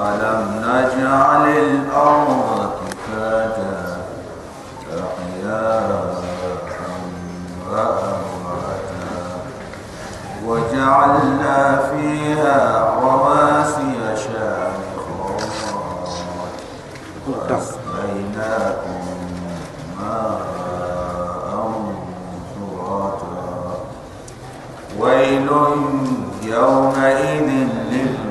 ألم نجعل الأرض كفاتا أحياء وأمواتا وجعلنا فيها رواسي شامخات وأسقيناكم ماء فراتا ويل يومئذ للمكذبين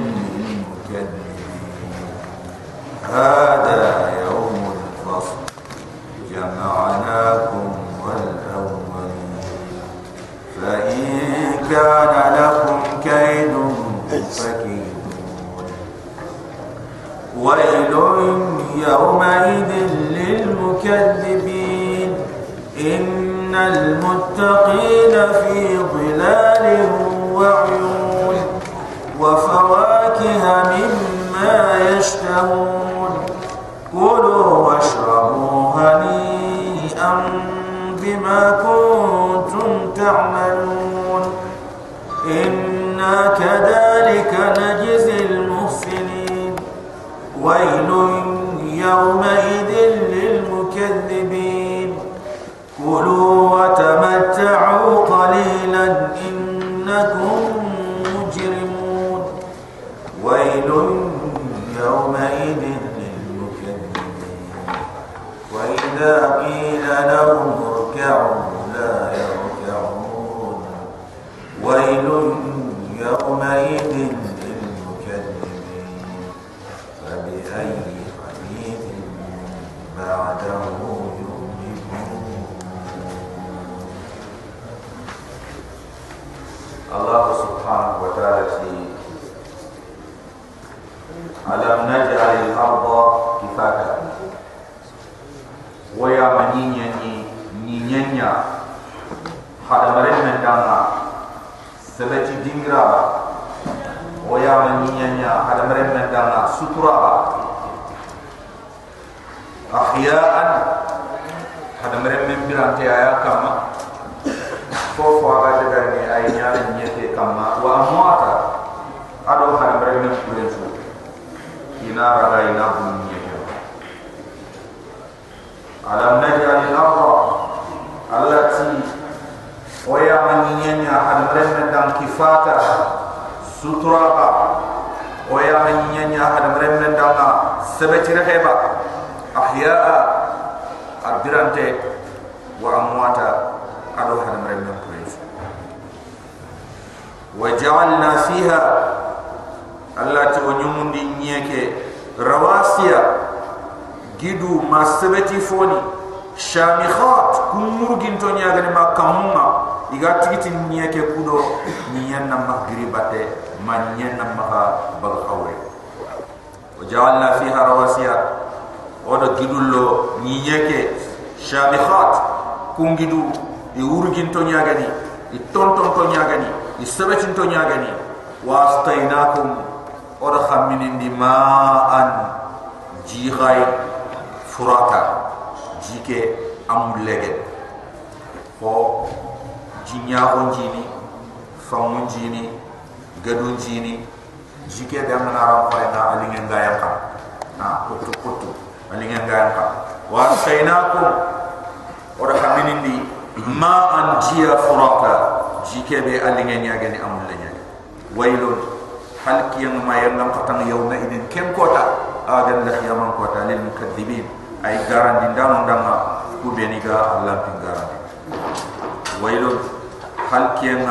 يومئذ للمكذبين. إن المتقين في ظلال وعيون وفواكه مما يشتهون. كلوا واشربوا هنيئا بما كنتم تعملون. إنا كذلك نجزي kungidu i urgin to nyaga ni i tonton to nyaga ni i sabati to nyaga ni wa astainakum oda khaminin di ma'an jihai furata jike amul lege fo jinya on jini famun jini gadun jini jike da mana ran fa na alingen gayam ka na kutu kutu alingen gayam ka wa ora kamini ma an jia furaka. Jike be alinge nya gani amul lenya wailun hal kiyam ma yam lam qatan yawma idin kem kota agan la yam kota lil mukaddibin ay garan din dan undang ku beniga allah din wailun hal kiyam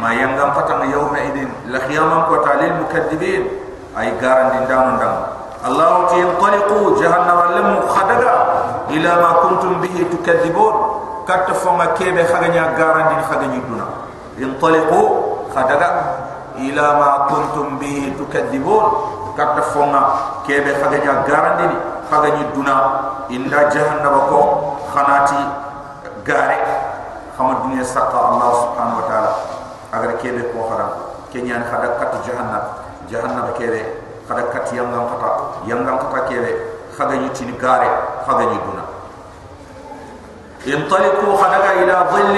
ma yam lam qatan yawma idin la yam kota lil mukaddibin ai garan din dan undang allah tiyqaliqu jahannama lam khadaga ila ma kuntum bihi tukadzibun. Katta fonga kebe khaganya garandi khaganya duna intaliqu khadaga. Ila ma kuntum bihi tukadzibun. Katta fonga kebe khaganya garandi khaganya duna inda jahannama ko khanati gare. Khama dunya saqa allah subhanahu wa taala. Agar kebe ko khara kenyan khadak kat jahannam. Jahannam kebe. Khadak kat yangam kata. Yangam kata kebe. Khaganya tin gare. Khaganyi duna ينطلقوا خدغا الى ظل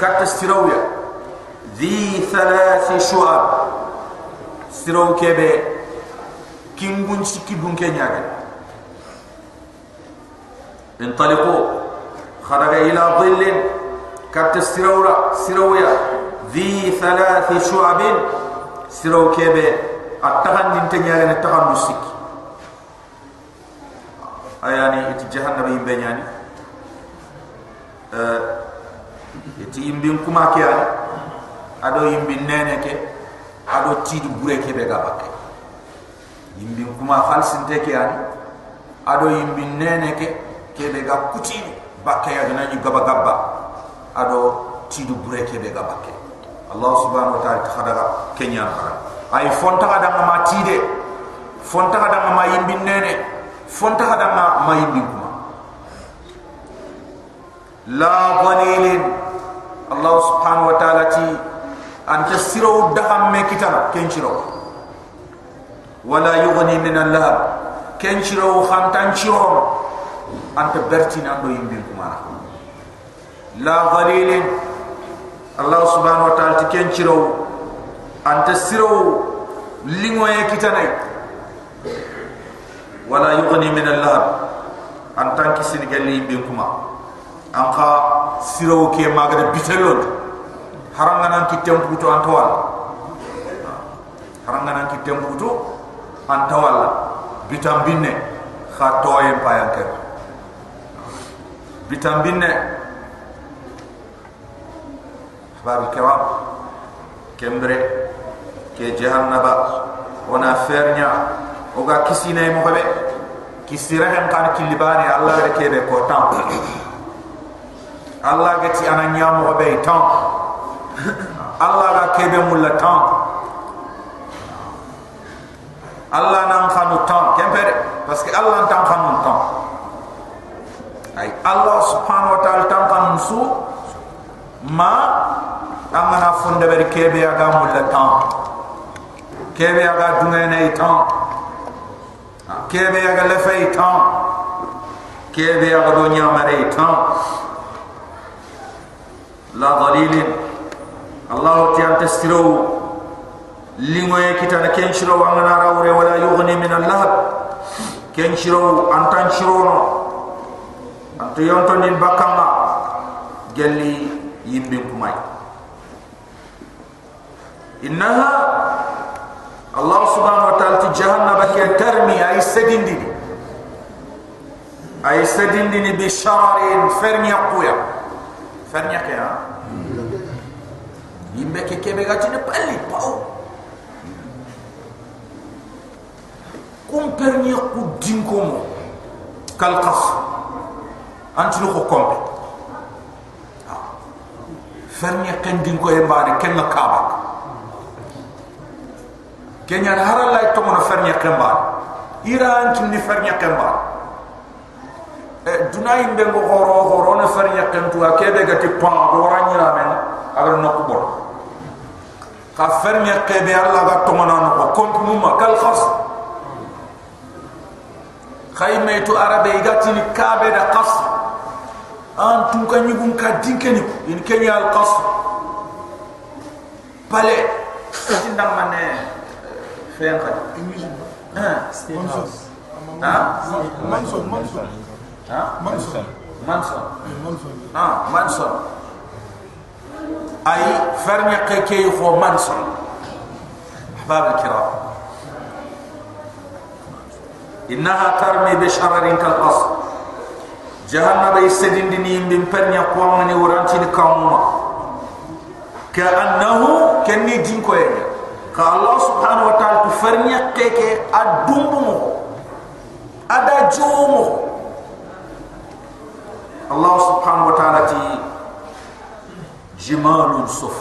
كت استرويا ذي ثلاث شعب استرو كبه كينغون سكي دون كنياغا انطلقوا خدغا الى ظل كت استرويا استرويا ذي ثلاث شعب استرو كبه attahan din tanyare ne tahan musik ayani iti jahannam yimbe nyani euh iti yimbin kuma ke ado yimbin nene ke? Ado tidu bure ke be gabake yimbin kuma khalsin te ke ani? Ado yimbin nene ke? Ke be ga kuti bakke ya dina gaba gaba? Ado tidu bure ke be gabake allah subhanahu wa ta'ala khadaga kenya khadaga. Ay fonta kada ma tide. Fonta kada ma yimbin nene. Fonta kada ma yimbin kuma لا ظليل الله سبحانه وتعالى تي أن تسيروا الدخم من كتاب كنشروا ولا يغني من الله كنشروا خمتان شروا أن تبرتين أنه ينبينكم على لا ظليل الله سبحانه وتعالى تي كنشروا أن تسيروا لنوية كتاب ولا يغني من الله أن تنكسين قليل ينبينكم على anka siro ke magare bitelon haranga nan ki tempu to anta wala haranga nan ki tempu to anta wala bitam binne kha toye payanke bitam binne babu kiram kembre ke jahannaba ona fernya oga kisine mo hobe kisira hem kan kilibani allah re kebe ko tam allah gati ana nyamo hobe tam allah ga kebe mulla tam allah nan khanu tam kempere parce que allah tam khanu tam ay allah subhanahu wa ta'ala tam khanu su ma amana fonde ber kebe aga mulla tam kebe aga dunga na itan kebe aga lefa itan kebe aga do nyamare itan لا ضليل الله تيان تسترو. لما يكتن كنشرو عن نارور ولا يغني من اللهب. كنشرو عن تنشرون أنت يونتون دين بكما جلي يمبين كماي. إنها الله سبحانه وتعالى جهنم بك ترمي. أي سدين دي أي سدين دي بشارين فرمي أقوياً. fanya ke ya imbe ke kebe ga tine pali pao kum pernya ku dingko mo kal qas antu ko kombe fanya ken dingko e mbane ken na kaba kenya haralla to mo fanya kemba iran kin ni fanya kemba Eh, dunay mbe ngo horo horo na fari yakantu akebe gati pa go lah, men. Agar nokko bon ka fermi qebe allah ga to manan ko kont numa kal khas. Khayme to arabe igati ni kabe da khas. An tu ka ni ka din ken ni? Al khas. Pale. Tin dang mane fen khat ni ha ha? Ha ha منصر منصر إيه، آه منصب. أي فرنق كي هو منصب. أحباب الكرام. إنها ترمي بشرر كالقصر. جهنم يسدندني بن فرنق قواني ورانتين كاموما. كأنه كني جنكو ka allah subhanahu wa ta'ala tu farnya keke Allah subhanahu wa ta'ala ti jimalun suf.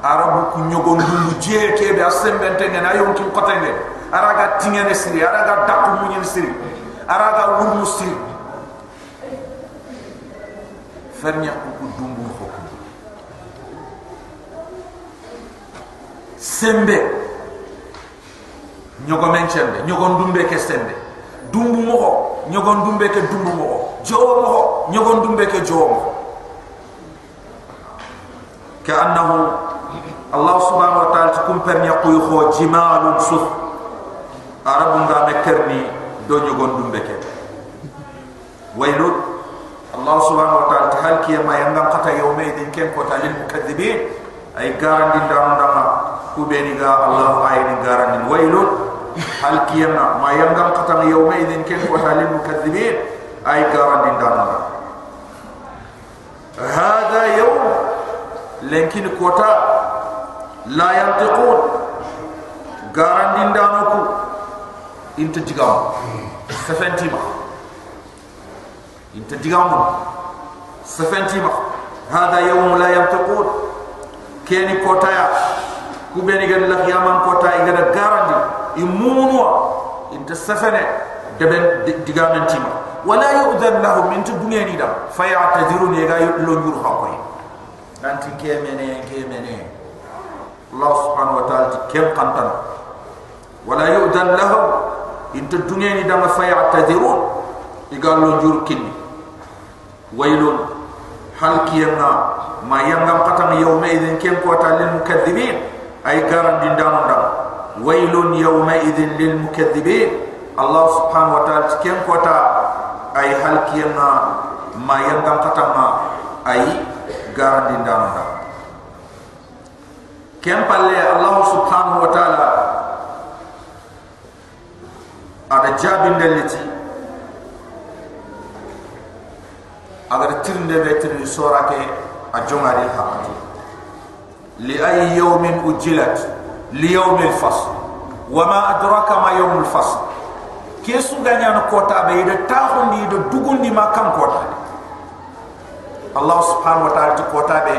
Arabu ku nyogon dundu je ke be asembente ngena ayon ki kotenge. Araga tingene siri araga dakku munyen siri araga wurmu siri. Fernya ku dumbu ko sembe. Ñogo men cende ñogo ndumbe ke sembe. Dumbu mo ñogo ndumbe ke dumbu mo. Jowo mo. Ñogo ndumbe ke jowo mo. Ka annahu allah subhanahu wa ta'ala kum per ñaquy xo jimalun suf arabu nga me kerni do ñogo ndumbe ke. Waylu allah subhanahu wa ta'ala hal kiyama yangam khata yawma idin ken ko talil mukaththibin. Ay garandi ndam ndam ku beni ga allah ayni garandi waylun hal kiyama ma yangam qatama yawma idin ken wa halil mukaththibin ay garan din dana hada yawm lenkin kota la yantiqun. Garan din dana ku inta digam sefentima inta digam sefentima hada yawm la yantiqun. Keni kota ya. Kubeni gan la yaman kota igada garandi imunwa inta safane deben digamen tima wala yu'dhan lahum min tudunyani da fayatadhirun yaga lo njur hakoy nanti kemene kemene Allah subhanahu wa ta'ala kem qantan wala yu'dhan lahum inta dunyani da fayatadhirun igal lo njur kin waylun hal kiyama ma yangam qatan yawma idhin kem ko ta lil mukaththibin ay garan dindan dam ويل يومئذ للمكذبين الله سبحانه وتعالى كم قطع أي هل كيما ما ينقم قطعما أي قارن دين دامنا كم قال الله سبحانه وتعالى على جاب دلتي أغر ترن دبتر يسورك أجمع لأي يوم أجلت أجلت ليوم الفصل وما أدراك ما يوم الفصل كيسو غانيا نكوتا بيدا تاخون دي دو دوغون دي ما كان كوتا الله سبحانه وتعالى تكوتا بي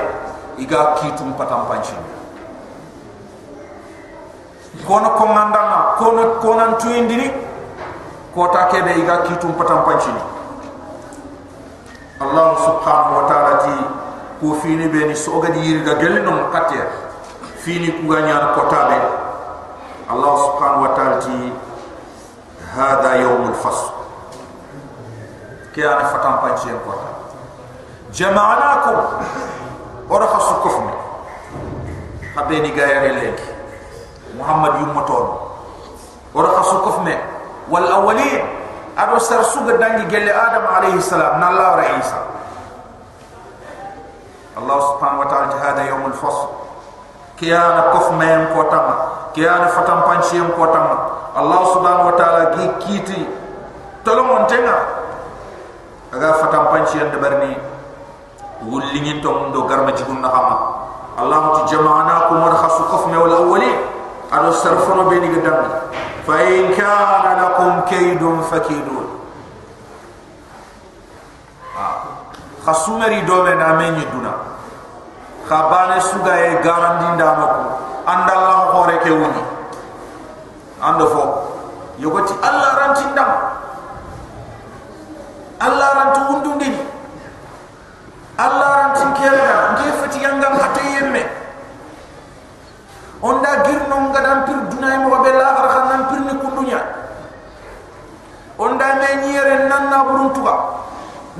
إيغا كيتم پتام پانشي كونو كوماندانا كونو كونان توين دي كوتا كيبي إيغا كيتم پتام پانشي الله سبحانه وتعالى تي كوفيني بيني سوغا دي يرغا گلنو مقاتير fini ku ga nyar kotabe allah subhanahu wa ta'ala ti hada yawm al fasl ke ana fatam panci en kota jama'anakum ora khasu kufmi habeni gayare leki muhammad yummaton ora khasu kufme wal awwalin ado sar suga dangi gelle adam alayhi salam nalla wa isa allah subhanahu wa ta'ala hada yawm al fasl kiyana kof mayam ko tam kiyana fatam panchiyam ko tam allah subhanahu wa ta'ala gi kiti tolo montenga aga fatam panchiyam de barni wulingin to ndo garma ci gunna xama allah ti jama'ana kum wa khasu kof me wal awwali ado sarfono be ni gadam fa in kana lakum kaydun fakidun khasumari do me na menyi kabane suga e garandi ndano ko anda Allah hore ke woni ando fo. Yogoti Allah ranti ndam. Allah ranti wundundi Allah ranti kera nge fati yangam hatta yemme. Onda girno ngadam pir dunay mo be la har khanan pir ni kundunya. Onda me nyere nanna buruntuga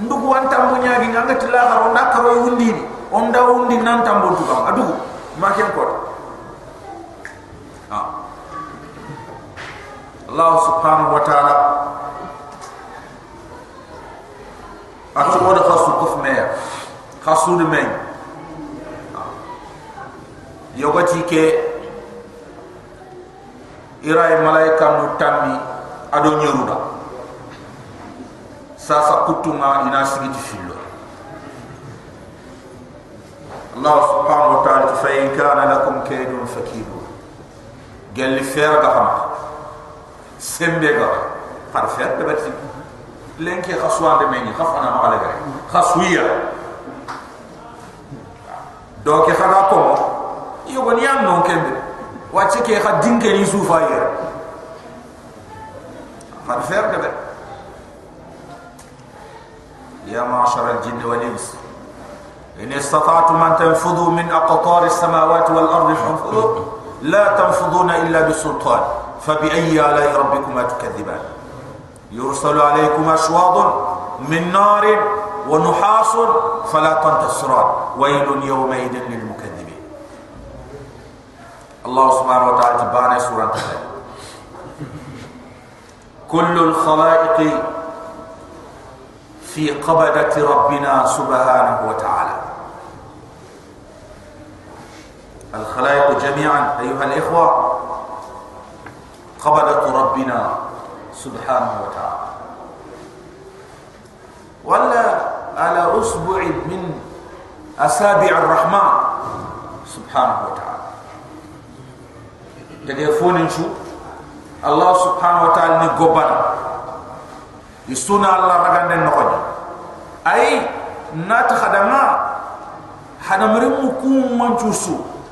ndugu wanta mo nyaagi ngati la har onda wundini on da wundi nan tambo tu kam adu ma ken ko ah. Allah subhanahu wa ta'ala. Atu ko da khasu kuf me khasu de me ira malaika nu tammi ado nyeruda sasa kutuma ina sigiti fillo الله سبحانه وتعالى فإن كان لكم كيد فكيدون قال لي فير غهم سمبي غا قال فير دبتي لينك خصوان دمني خفنا ما على غير خصويا دوك خلاكم كوم يغني ام نون كند واتي كي خدين كني سوفاير قال فير دبتي يا معشر الجن والإنس. إن استطعتم أن تنفذوا من أقطار السماوات والأرض فانفذوا. لا تنفذون إلا بسلطان. فبأي آلاء ربكما تكذبان؟ يرسل عليكم أشواظ من نار ونحاس فلا تنتصران. ويل يومئذ للمكذبين. الله سبحانه وتعالى تباني سورة كل الخلائق في قبضة ربنا سبحانه وتعالى. الخلائق جميعا أيها الإخوة قبضة ربنا سبحانه وتعالى ولا على أسبوع من أسابع الرحمن سبحانه وتعالى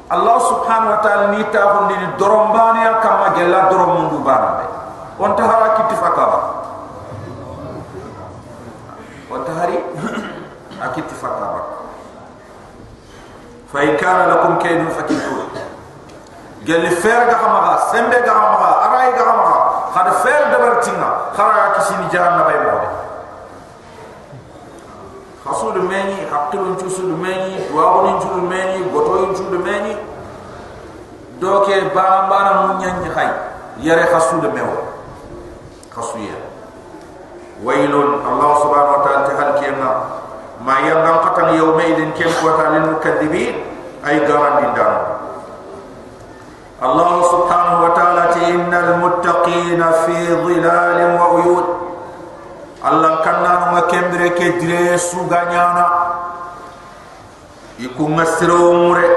تجفون شو الله سبحانه وتعالى نقبنا يسونا الله رغان نقول أي نات خدمة حدمرم مكون منجوسو الله سبحانه وتعالى نيتا فندي درمباني كما جلا درم من دبانا وانت هرا كتفاكا وانت هري أكتفاكا فإن كان لكم كيد فكيدون قال لي فير غامغا سمبي غامغا اراي غامغا خد فير دبرتينا خرا كسيني جهنم باي مودي خاصو ماني حقل نتوسو ماني دواو نتوسو ماني غوتو نتوسو ماني دوكي بانا بانا مونيان خاي يري خاصو ميو خاصو يا ويل الله سبحانه وتعالى تهل كيما ما ينقل قتل يومئذ كم قتل المكذبين اي غران دين دانو الله سبحانه وتعالى إن المتقين في ظلال وعيون الله كنا نما كمبر كدري سوغانيانا yikunga siro mure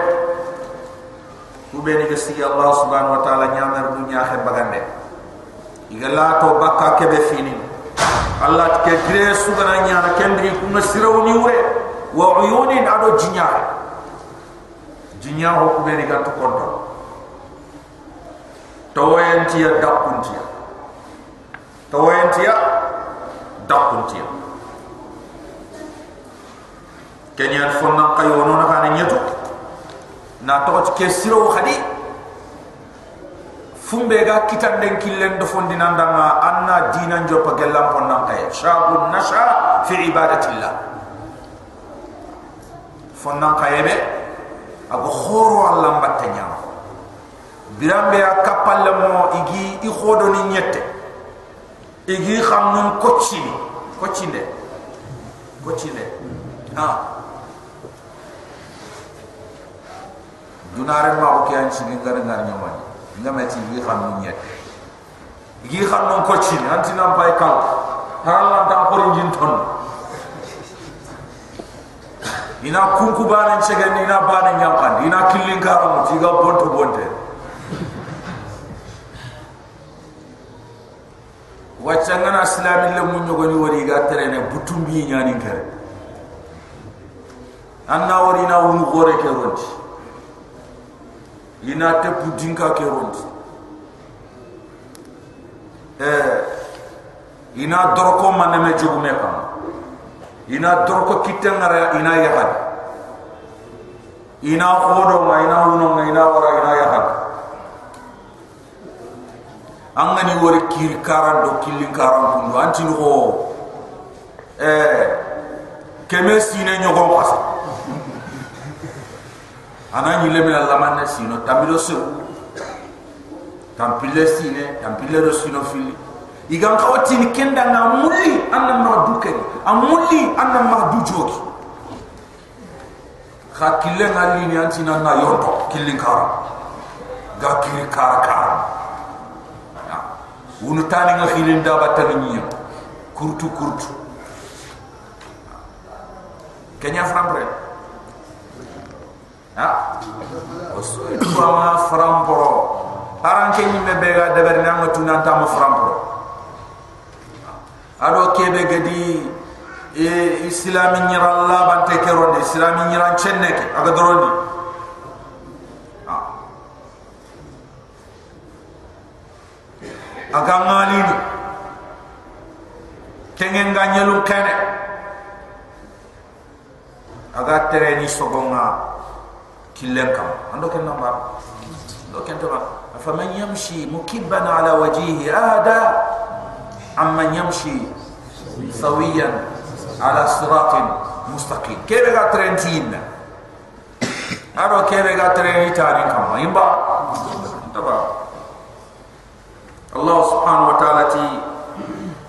kubeni ga sigi allah subhanahu wa ta'ala nyamar du nyaaxe bagande. Igala to bakka kebe fini allah ke gire sugana nyaana kendri kunga siro ni wure wa uyunin ado jinyaa jinyaa ho kubeni ga to kondo tawayantiya dakuntiya tawayantiya dakuntiya kenyan fonna kayono na kana nyeto na to ke siro khadi fumbe ga kitan den killen do fondi nandanga anna dinan joppa gellam fonna kay shabun nasha fi ibadatillah. Fonna kayebe ago khoro allah mbatte nyama birambe a kapal mo igi i khodo ni nyette igi xam nun kocci kocci de. Ha dunare ma ko yan ci ngar ngar nyoma ni ngamati igi xam nun nyette igi xam nun kocci ni anti nam pay kal haral tan ko rinjin ton. Ina kunku banen cegen ina banen nyamkan ina killin karamu tiga bonto bonte wacca ngana islami le mun nyogo ni wori ga terene butumbi nyani kare anna wori na wunu gore ke ronti ina te pudinka ke ronti eh ina dorko manne me jogu me kam ina dorko kitengara ina yahad ina khodo ina wuno ma ina wara ina yahad angani wori kiri karan do killi karan kundu anti no eh keme sine nyogo pasa anani lemela lamana sino tamilo se tampile sine tampile do sino fili igan kawati ni kenda na mulli anna ma duke amulli anna ma du jogi kha kille ngali ni anti na na yoto killi karan ga kiri karan karan wunu tani nga khilin da batani nyi kurtu kurtu. Kenya frambre ha osu itu ma frambro aran ke ni me bega de ber nga tunan ta ma frambro ado kebe gadi e islami nyira Allah bante keronde islami nyira chenne ke aga dorondi aga kengen ganyelu kene. Aga tereni sogonga كلم كم؟ عندك كن نمبر؟ لو كن فمن يمشي مكبا على وجهه أهدى عمن يمشي سويا على صراط مستقيم. كيف قال ترنتين أرو كيف قال ترنتين كم؟ ينبع؟ طبعا الله سبحانه وتعالى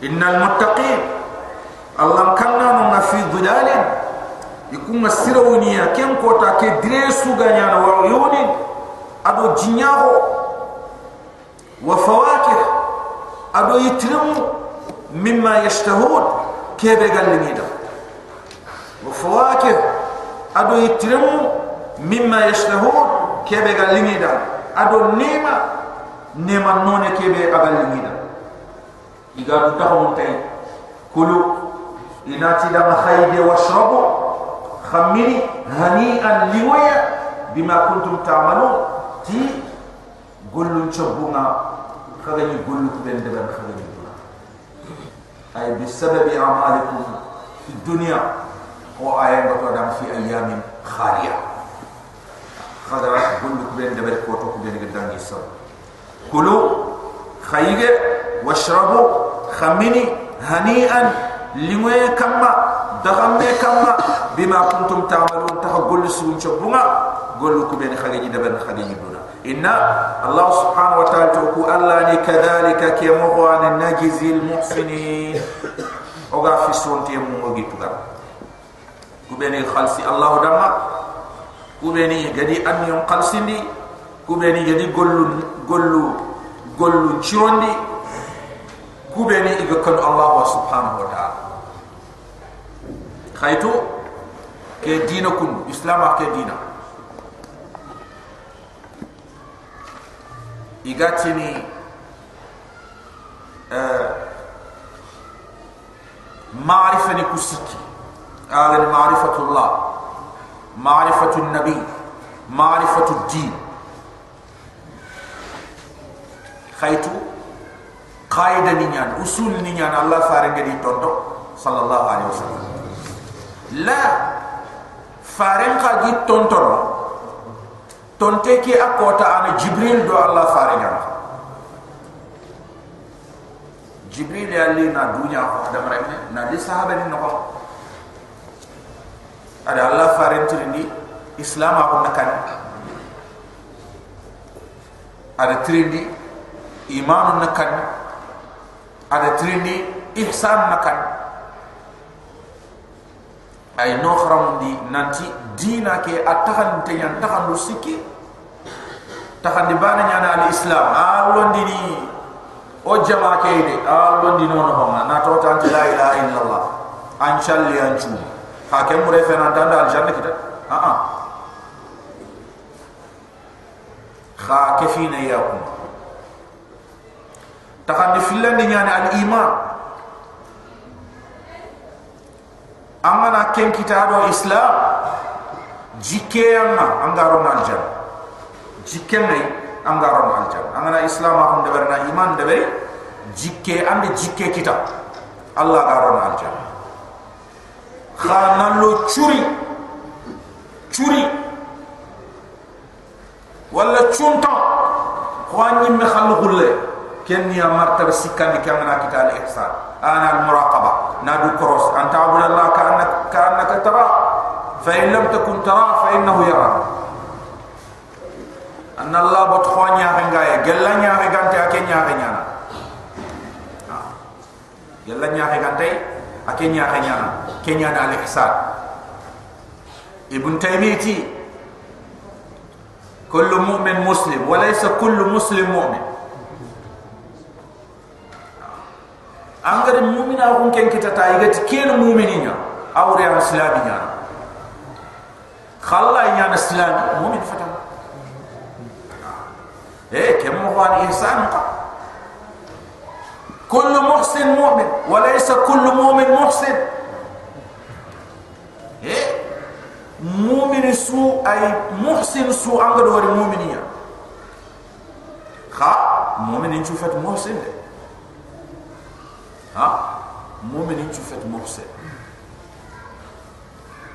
إن المتقين الله كنا من في ظلال. ikunga sirawuniya ken kota ke dire suganyana wa yoni ado jinyaho wa fawakih. Ado itrim mimma yashtahud. Kebe galimida wa fawakih. Ado itrim mimma yashtahud. Kebe galimida ado nema. Nema none kebe abalimida iga dutahum tay kulu. Inati dama khayde washrabu khamini hani'an liwaya bima kuntum ta'malun ti gollu chabunga kaga ni gollu ko ben deban kaga ni duna ay bi sababi a'malikum fi dunya o ay ngoto dam fi ayamin khaliya kaga gollu ko ben deban ko to ko ben gadangi sabu كلوا خيجة واشربوا خمني هنيئا لمي كما دغمي كما بما كنتم تعملون تقول سون شبونا قولوا كبين خليجي دبن خليجي دونا إن الله سبحانه وتعالى تقول الله كذلك كيمغوان النجز المحسنين وغا في سونتي موغي تغار كبين خلصي الله دما كبين غدي أن ينقلسني kubeni jadi gollu gollu gollu chirondi kubeni iga kan Allah subhanahu wa khaytu ke dina kun. Islam ke dina. Igatini uh, ma'rifa ni kusiki. Ala ma'rifatullah. Ma'rifatun nabi. Ma'rifatud din. Khaytu qaida ni nyan usul ni nyan allah fare ngadi tonto sallallahu alaihi wasallam la. Fare ka gi tonto tonte ki akota ana jibril do allah fare nyan jibril ya li na dunya ko adam remme na di sahaba ni noko. Ada allah fare tirindi islam ako nakan ada tirindi iman nakan ada trindi ihsan nakan ay no khram di nanti dina ke atahan te yan tahan lu sikki tahan di bana nyana al islam. Alon di ni. O jama ke de alon di no ma na to tan la ilaha illallah. An challi an chu ha ke mu refena danda al janna kita. Ha ha. Kha kefina yakum. Takandi filan di nyane al iman amana ken kita do islam jike amma angaro na aljan jike ngai angaro aljan amana islam akon de berna iman de beri jike ande jike kita. Allah garo aljan khana lo churi churi wala chunta khwani me khulle ken ya martaba sikandi kamana kita al ihsan. Ana al muraqaba nadu cross. Anta abud allah ka anna ka annaka tara fa in lam takun tara fa innahu yara. Anna allah bot khwanya ngaya gelanya he gante akenya he nyana. Gelanya he gante akenya he nyana. Kenya al ihsan. Ibn taymiyati kullu mu'min muslim wa laysa kullu muslim angare mu'mina kun ken kita ta igati ken mu'mininya. Awre al islaminya khalla nya na islam mu'min fata. Eh kem mo wan ihsan ka kullu muhsin mu'min. Wa laysa kullu mu'min muhsin. Eh mu'min su ay muhsin su angado wari mu'mininya. Kha mu'min chu fat muhsin. de ha? Mu'min chu fat muhsin.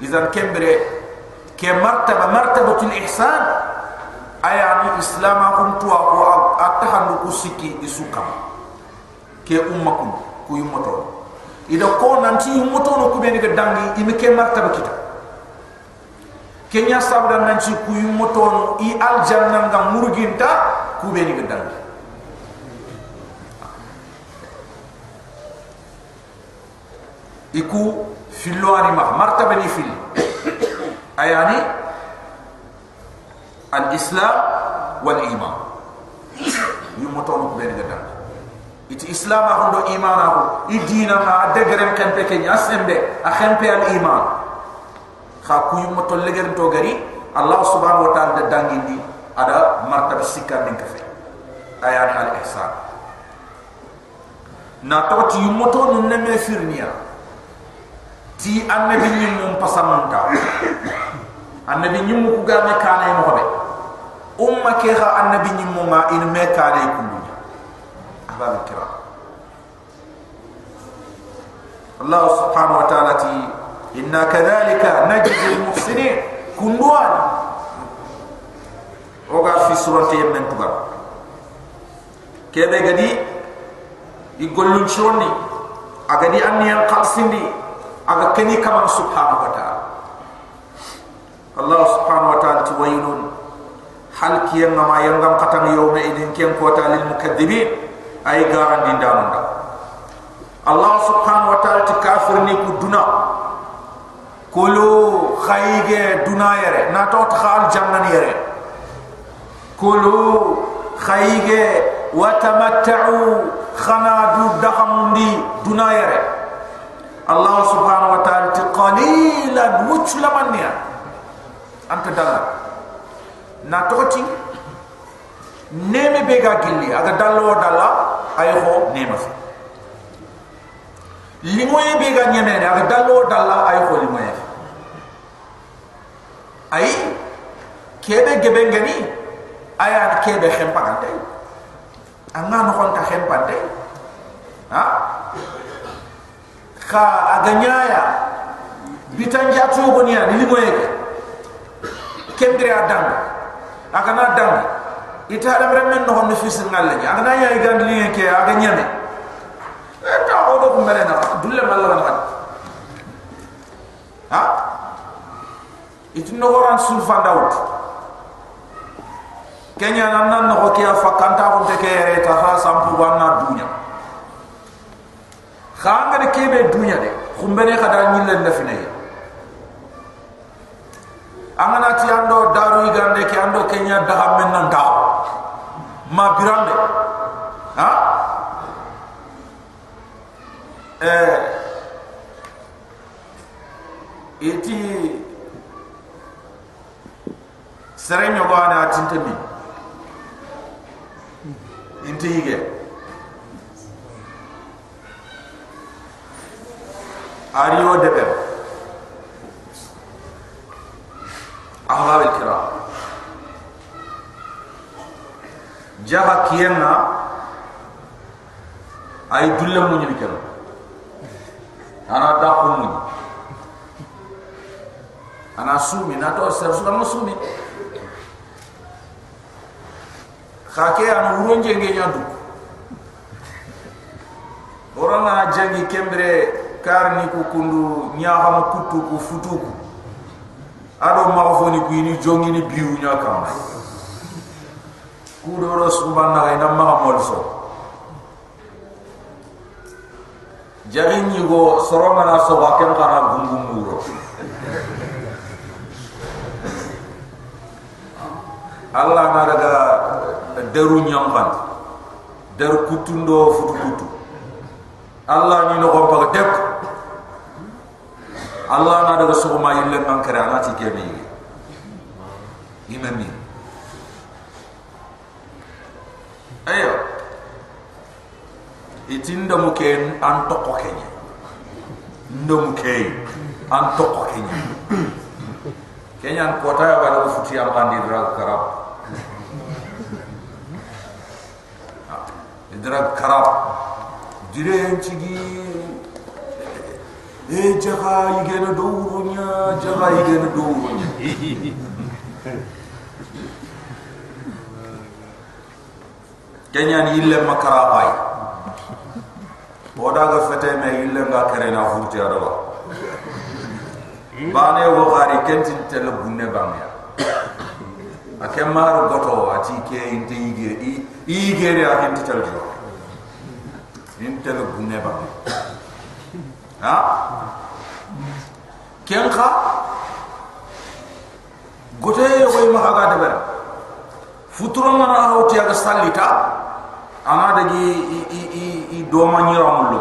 Idan kembre ke martaba martabatul ihsan. Ayani islam akum tu aku atahan ku siki isuka ke ummakum ku yumoto ida ko nanti yumoto no ku beni dangi imi ke martaba kita. Kenya sabda nanti ku yumoto no i al janna ngam murginta ku beni dangi iku fillo ani ma martaba ni fil ayani al islam wal iman yu motono ko ben gadam iti islam a hondo iman ko idina ma degrem kan pe kenya sembe a khempe al iman kha ku yu moto leger to gari allah subhanahu wa ta'ala dangi ni ada martaba sikka din kafe ayani al ihsan na to ti yu moto nun ne me firniya ti annabi ñim mum pasamanta annabi ñim ku ga me kané mo be umma ke ha annabi ñim mo ma in me kané ku ñu abal kira. Allah subhanahu wa ta'ala ti inna kadhalika najzi al muhsinin kunduan oga fi surati yemen tuba. Kebe gadi igolun choni agadi anniyan qalsindi aga keni kama subhanahu wa ta'ala? Allah subhanahu wa ta'ala tuwaynun hal kiyan ma yangam katang yawma idin kiyan kota lil mukaddibin ay garan din Allah subhanahu wa ta'ala ti ni ku duna. Kulu khayge duna yare na to khal jannan yare kulu khayge wa tamatta'u khana du Allah subhanahu wa ta'ala ti qalila mutlaman ya anta dal na toti neme bega gilli aga dalo dala ay ho neme. Li moy bega neme aga dalo dala ay ho li moy ay kebe gebengani aya kebe xempa tay amma no xonta xempa ha? Ka aganyaya bitan jatu bonia ni limoye kendre adam agana adam. Ita adam. Remen no hono fis ngalla ni agana ya igand li ke aganyame eta odo ko melena dulle malla na ha? Itu no horan sul fandawut kenya nan nan no ko kiya fakanta ko te ke ta ha sampu wanna dunya khanga de kebe dunya de. Khumbene khada nyille na fina ya amana ti ando daru igande ki ando kenya da men nan da ma birande ha? Eh eti serenyo bana tintemi. Inti hige ariyo deber ahbab al kiram jaba kiyenna ay dulle mo ñu kero ana da ko ana sumi na to sa su dama sumi. Khake an wuro nge nge ñandu jangi kembre kar ni ku kundu nyaha ma kutu ku futu ku ado ma fo ni ku ni jongi ni biu nya kam ku do ro subhana ga nam ma mol so jari ni go soronga na so ba kem kana gungum muro Allah na daga deru nyamban der kutundo futu kutu allah ni no gompa dek allah na daga so ma yille man kare ana ti kemi imami ayo. Itinda mu ken an to kenya ndo mu kay an to kenya kenya an kota ya bala futi am bandi dra karab dra karab dire cigi e jaga yigena do wurunya jaga yigena do wurunya kenya ni ille makara bay oda ga fete me ille nga kare na furti ado bane wo gari kentin tele bunne bamya. Akemar goto ati ke inte yige i yige re akinti tele bunne bamya ha? Kenka gote yo way ma ga de futuro mana hawti aga sallita ana dagi i i i, do ma mullo.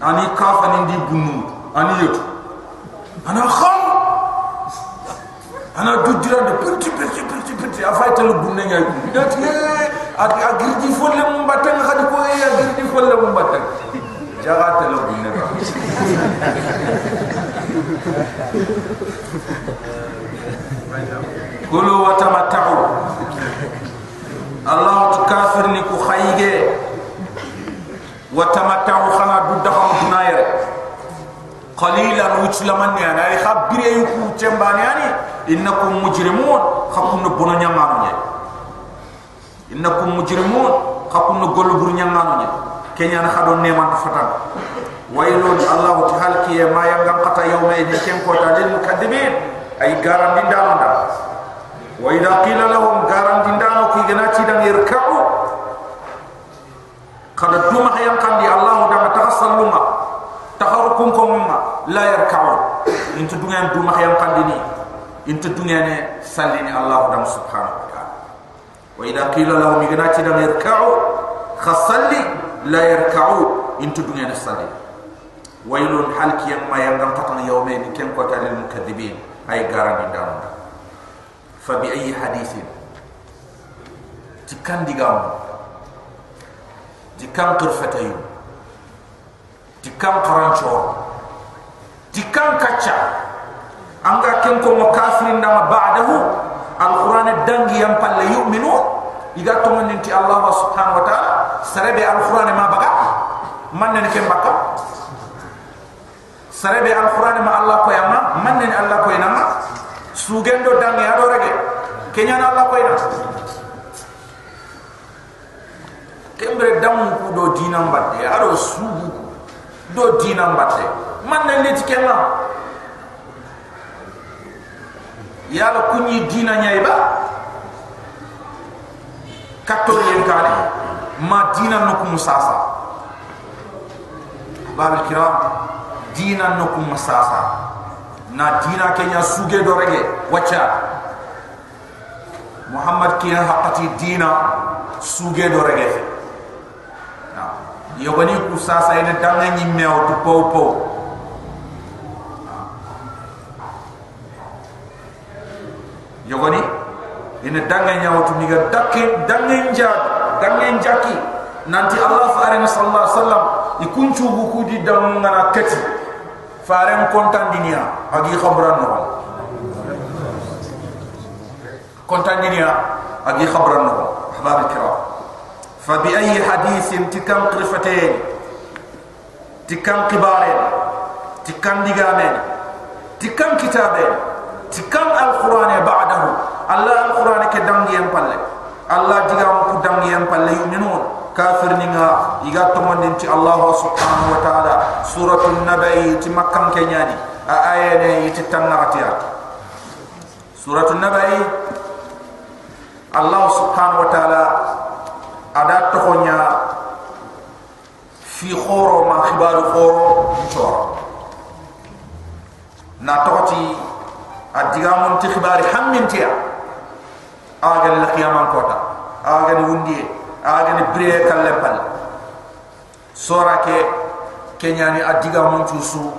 Ani kafa ni di bunu ani yoto ana kham! Ana du dira de petit petit petit afay tele bunne ngay ku dati ak agirdi folle mum batang khadi ko e agirdi folle mum batang jaga tele bunne ba kulu wa tamatta'u Allah tukafir ni ku khayge wa tamatta'u khana du dakham dunayre qalilan wuchlaman ya ay khabire ku tembani ani. Innakum mujrimun khakun bono nyamanu nye innakum mujrimun khakun golu bur kenya na khadon neman fatan. Waylun Allah tahalki ma yangam qata yawma idin kem ko tadil mukadibin. Ay garam dindalanda wa idha qila lahum garam dindano ki ganati dan yarka'u kada duma hayam kandi allah da tahassalluma taharukum kumma la yarka'u intu dungan duma hayam kandi ni. Intu dungane sallini allah da subhanahu wa ta'ala. Wa idha qila lahum ganati dan yarka'u khasalli la yarkau into dunya nasali wailun halki yang ma yang tatana yawmin kan ko tadil mukadibin ay garabi dam fa bi ayi hadithin. Tikan digam. Tikan turfatay tikan qarancho tikan kacha anga kan ko makafirin dam ba'dahu alquran dangi yang pale yu'minu iga to nanti allah subhanahu wa ta'ala sarebe alquran ma baka? Man ne ken baka? Sarebe alquran ma allah ko yama man ne allah ko yama sugendo dangi ado rege. Kenya na allah ko yama kembre dam ko do dinam batte ado sugu do dinam batte. Man ne ni tikema yalla kunyi dina nyaiba? Katoyen kali ma dina no ku musasa. Babul kiram dina no ku musasa. Na dina kenya suge do rege wacha. Muhammad kiya haqati dina suge do rege na yobani ku sasa ina danga ni mew to po po yogoni ina danga nyaw to niga dakke danga nja danga njaki nanti allah faare sallallahu alaihi wasallam ikunchu buku di dam ngana kati faren kontan dinia agi khabran no kontan dinia agi khabran no ahbab alkiram fa bi ayi hadithin tikam qrifatain tikam qibaren tikam digamen tikam kitaben tikam alquran ba'dahu. Allah alquran ke dangi yang palle allah digam ku dangi yang palle yuminun kafir ninga iga tomandin ti Allah subhanahu wa ta'ala. Suratul nabai ti makkam kenyani a ayene ti tanaratiya suratul nabai Allah subhanahu wa ta'ala ada tohonya fi khoro ma khibaru khoro chor na tohoti adigamun ti khibari hammintiya agal la qiyaman kota agal wundiye agani bre kalle pal sora ke kenyani adiga mon tusu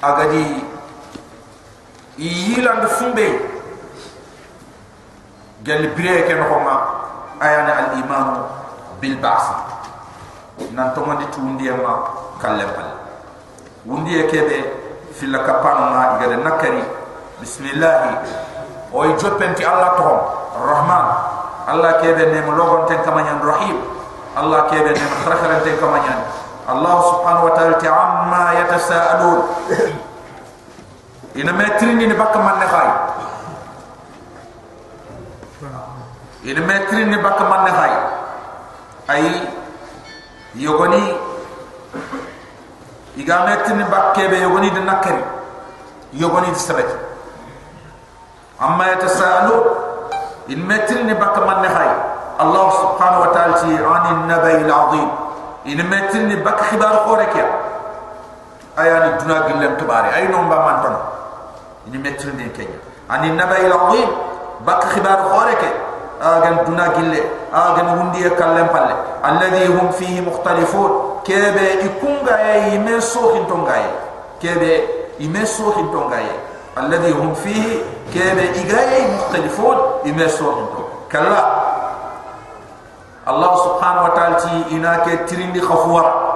agadi yiland fumbe gel bire ke no ma ayana al iman bil ba'th nan to mandi tundi ma kallem pal wundi e kebe fil kapano ma igade nakari bismillah o jopenti allah to rahman. Allah kebe ne mo logon ten kamanyan rahim. Allah kebe ne mo kharakharan ten kamanyan. Allah subhanahu wa ta'ala ta'amma yatasaalun. Ina metrini ni man ne khay ina metrini ni man ne khay ay yogoni iga metrini bakke be yogoni de nakari yogoni de sabati amma yatasaalu in metrini bakka man ne khay allah subhanahu wa ta'ala ti ani nabai al-azim. In metrini bakka khibar khoreke ayani duna gillen tubare ay non ba man ton ni metri ni kenya ani naba ila azim bak khibar khoreke agan duna gille agan wundi kallem palle. Alladhi hum fihi mukhtalifun. Kebe ikunga e ime so hintonga e kebe ime so hintonga e alladhi hum fihi kebe igaye mukhtalifun ime so hinto kala allah subhanahu wa ta'ala ti inake tirindi khafwara